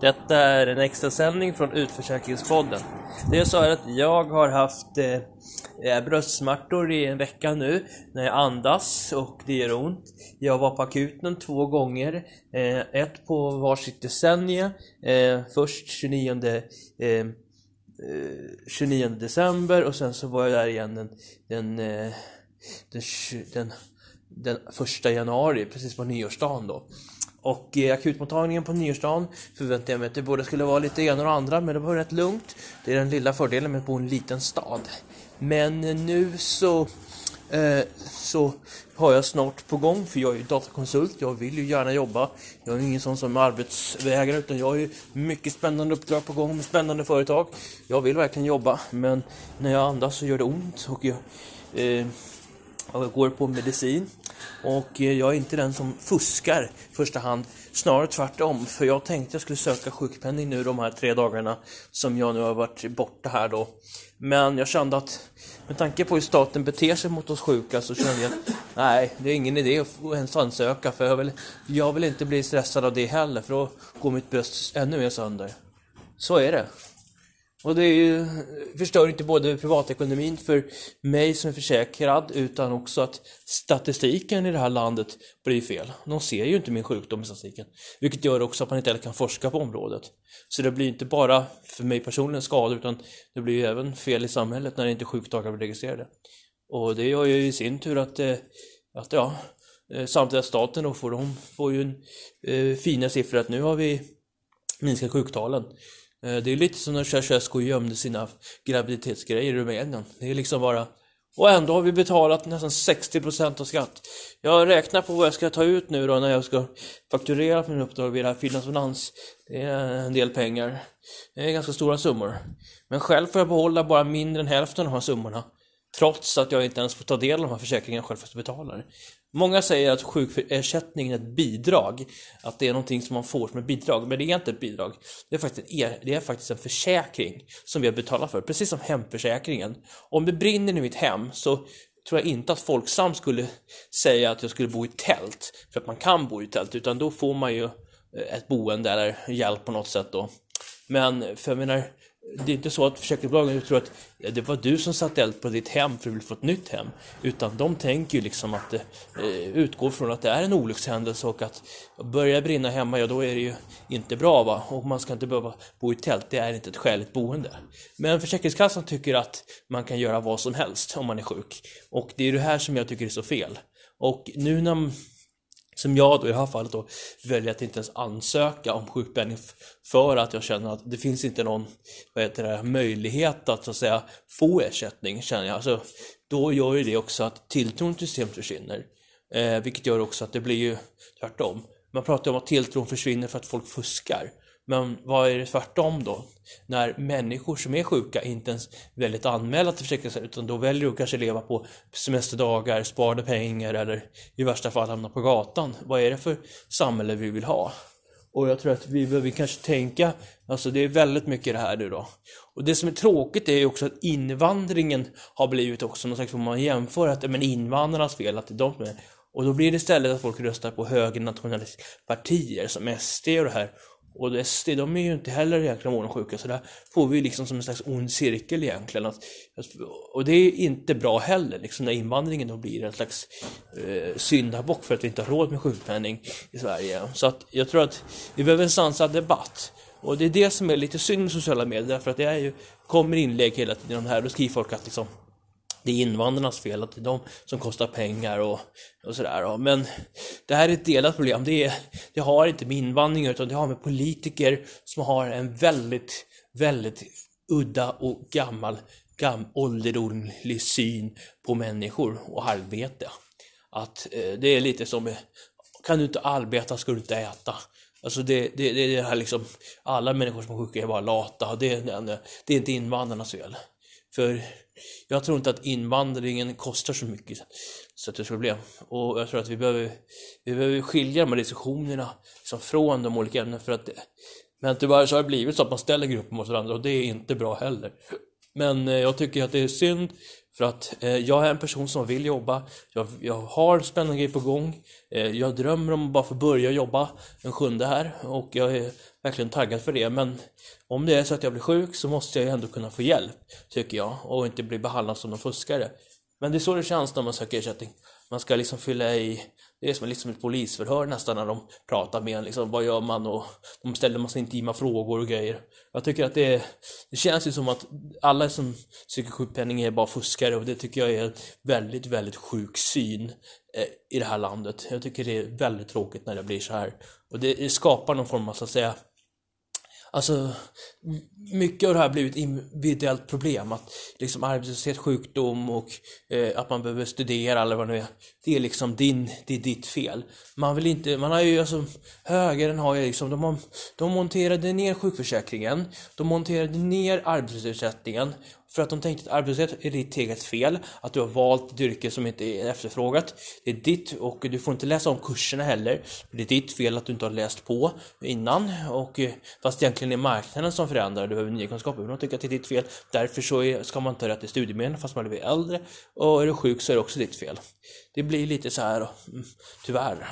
Detta är en extra sändning från Utförsäkringspodden. Det är så här att jag har haft eh, eh bröstsmärtor i en vecka nu när jag andas och det gör ont. Jag var på akuten två gånger, eh, ett på varsitt decennium. Eh, först 29 eh, eh 29 december och sen så var jag där igen den, den, eh, den, den, den första januari, precis på nyårsdagen då. Och i akutmottagningen på nyårsdagen förväntade jag mig att det både skulle vara lite ena och andra, men det var rätt lugnt. Det är den lilla fördelen med att bo i en liten stad. Men eh, nu så, eh, så har jag snart på gång, för jag är ju datakonsult, jag vill ju gärna jobba. Jag är ingen sån som arbetsvägrare, utan jag har ju mycket spännande uppdrag på gång med spännande företag. Jag vill verkligen jobba, men när jag andas så gör det ont och jag, eh, jag går på medicin. Och eh, jag är inte den som fuskar i första hand, snarare tvärtom. För jag tänkte jag skulle söka sjukpenning nu de här tre dagarna som jag nu har varit borta här då. Men jag kände att med tanke på hur staten beter sig mot oss sjuka så kände jag att nej, det är ingen idé att ens ansöka för jag vill, jag vill inte bli stressad av det heller för då går mitt bröst ännu mer sönder. Så är det. Och det ju, förstör inte både privatekonomin för mig som är försäkrad utan också att statistiken i det här landet blir fel. De ser ju inte min sjukdom i statistiken. Vilket gör också att man inte heller kan forska på området. Så det blir inte bara för mig personligen skada utan det blir ju även fel i samhället när inte sjukdagar blir registrerade. Och det gör ju i sin tur att, eh, att ja, eh, samtidigt att staten då får, de får ju en, eh, fina siffror att nu har vi minskat sjuktalen. Eh, det är lite som när Ceausescu gömde sina graviditetsgrejer i Rumänien. Det är liksom bara... Och ändå har vi betalat nästan 60% av skatt. Jag räknar på vad jag ska ta ut nu då när jag ska fakturera för min uppdrag via Finans Det är en del pengar. Det är ganska stora summor. Men själv får jag behålla bara mindre än hälften av de här summorna. Trots att jag inte ens får ta del av de här försäkringarna själv fast jag betalar. Många säger att sjukersättningen är ett bidrag, att det är någonting som man får som ett bidrag, men det är inte ett bidrag. Det är faktiskt en, det är faktiskt en försäkring som vi har betalat för, precis som hemförsäkringen. Om det brinner i mitt hem så tror jag inte att Folksam skulle säga att jag skulle bo i tält, för att man kan bo i tält, utan då får man ju ett boende eller hjälp på något sätt då. Men för jag menar, det är inte så att försäkringsbolagen tror att det var du som satte eld på ditt hem för att du vill få ett nytt hem. Utan de tänker ju liksom att det eh, utgår från att det är en olyckshändelse och att börjar brinna hemma, ja då är det ju inte bra va. Och man ska inte behöva bo i tält, det är inte ett skäligt boende. Men Försäkringskassan tycker att man kan göra vad som helst om man är sjuk. Och det är det här som jag tycker är så fel. Och nu när som jag då i det här fallet då väljer att inte ens ansöka om sjukpenning för att jag känner att det finns inte någon vad heter det, möjlighet att så att säga få ersättning känner jag. Alltså, då gör ju det också att tilltron till systemet försvinner. Eh, vilket gör också att det blir ju tvärtom. Man pratar om att tilltron försvinner för att folk fuskar. Men vad är det tvärtom då? När människor som är sjuka inte ens väljer att anmäla till Försäkringskassan utan då väljer att kanske leva på semesterdagar, sparade pengar eller i värsta fall hamna på gatan. Vad är det för samhälle vi vill ha? Och jag tror att vi behöver kanske tänka, alltså det är väldigt mycket det här nu då. Och det som är tråkigt är ju också att invandringen har blivit också någon slags, om man jämför att, men invandrarnas fel, att det är de som är och då blir det istället att folk röstar på högernationalistiska partier som SD och det här. Och SD, de är ju inte heller egentligen månadsjuka, så där får vi liksom som en slags ond cirkel egentligen. Att, och det är inte bra heller, liksom när invandringen då blir en slags eh, syndabock för att vi inte har råd med sjukpenning i Sverige. Så att jag tror att vi behöver en sansad debatt. Och det är det som är lite synd med sociala medier, därför att det är ju, kommer inlägg hela tiden om det här, då skriver folk att liksom det är invandrarnas fel, att det är de som kostar pengar och, och sådär. Men det här är ett delat problem. Det, är, det har inte med invandring utan det har med politiker som har en väldigt, väldigt udda och gammal, gam, ålderdomlig syn på människor och arbete. Att eh, det är lite som, kan du inte arbeta ska du inte äta. Alltså det, det, det är det här liksom, alla människor som är sjuka är bara lata det, det, det är inte invandrarnas fel. För jag tror inte att invandringen kostar så mycket så att det är ett problem. Och jag tror att vi behöver, vi behöver skilja de här diskussionerna liksom från de olika ämnena för att det, men tyvärr så har det blivit så att man ställer grupper mot varandra och det är inte bra heller. Men eh, jag tycker att det är synd för att eh, jag är en person som vill jobba, jag, jag har spännande grejer på gång, eh, jag drömmer om att bara få börja jobba den sjunde här och jag är verkligen taggad för det. Men om det är så att jag blir sjuk så måste jag ändå kunna få hjälp, tycker jag, och inte bli behandlad som någon fuskare. Men det är så det känns när man söker ersättning. Man ska liksom fylla i, det är som liksom ett polisförhör nästan när de pratar med en, liksom, vad gör man och de ställer massa intima frågor och grejer. Jag tycker att det, det känns ju som att alla som söker sjukpenning är bara fuskare och det tycker jag är en väldigt, väldigt sjuk syn eh, i det här landet. Jag tycker det är väldigt tråkigt när det blir så här. Och det skapar någon form av, så att säga, Alltså, mycket av det här har blivit ett individuellt problem. Att liksom arbetslöshet, sjukdom och eh, att man behöver studera eller vad det nu är. Det är liksom din, det är ditt fel. Man vill inte, man har ju alltså, högern har ju liksom, de, har, de monterade ner sjukförsäkringen, de monterade ner arbetslöshetsersättningen för att de tänkte att arbetslöshet är ditt eget fel, att du har valt ett yrke som inte är efterfrågat. Det är ditt och du får inte läsa om kurserna heller. Det är ditt fel att du inte har läst på innan och eh, fast egentligen är marknaden som förändrar, du behöver nya kunskaper. Men de tycker att det är ditt fel. Därför så är, ska man inte ha rätt till studiemedel fast man blir äldre och är du sjuk så är det också ditt fel. Det blir lite så här, mm, tyvärr.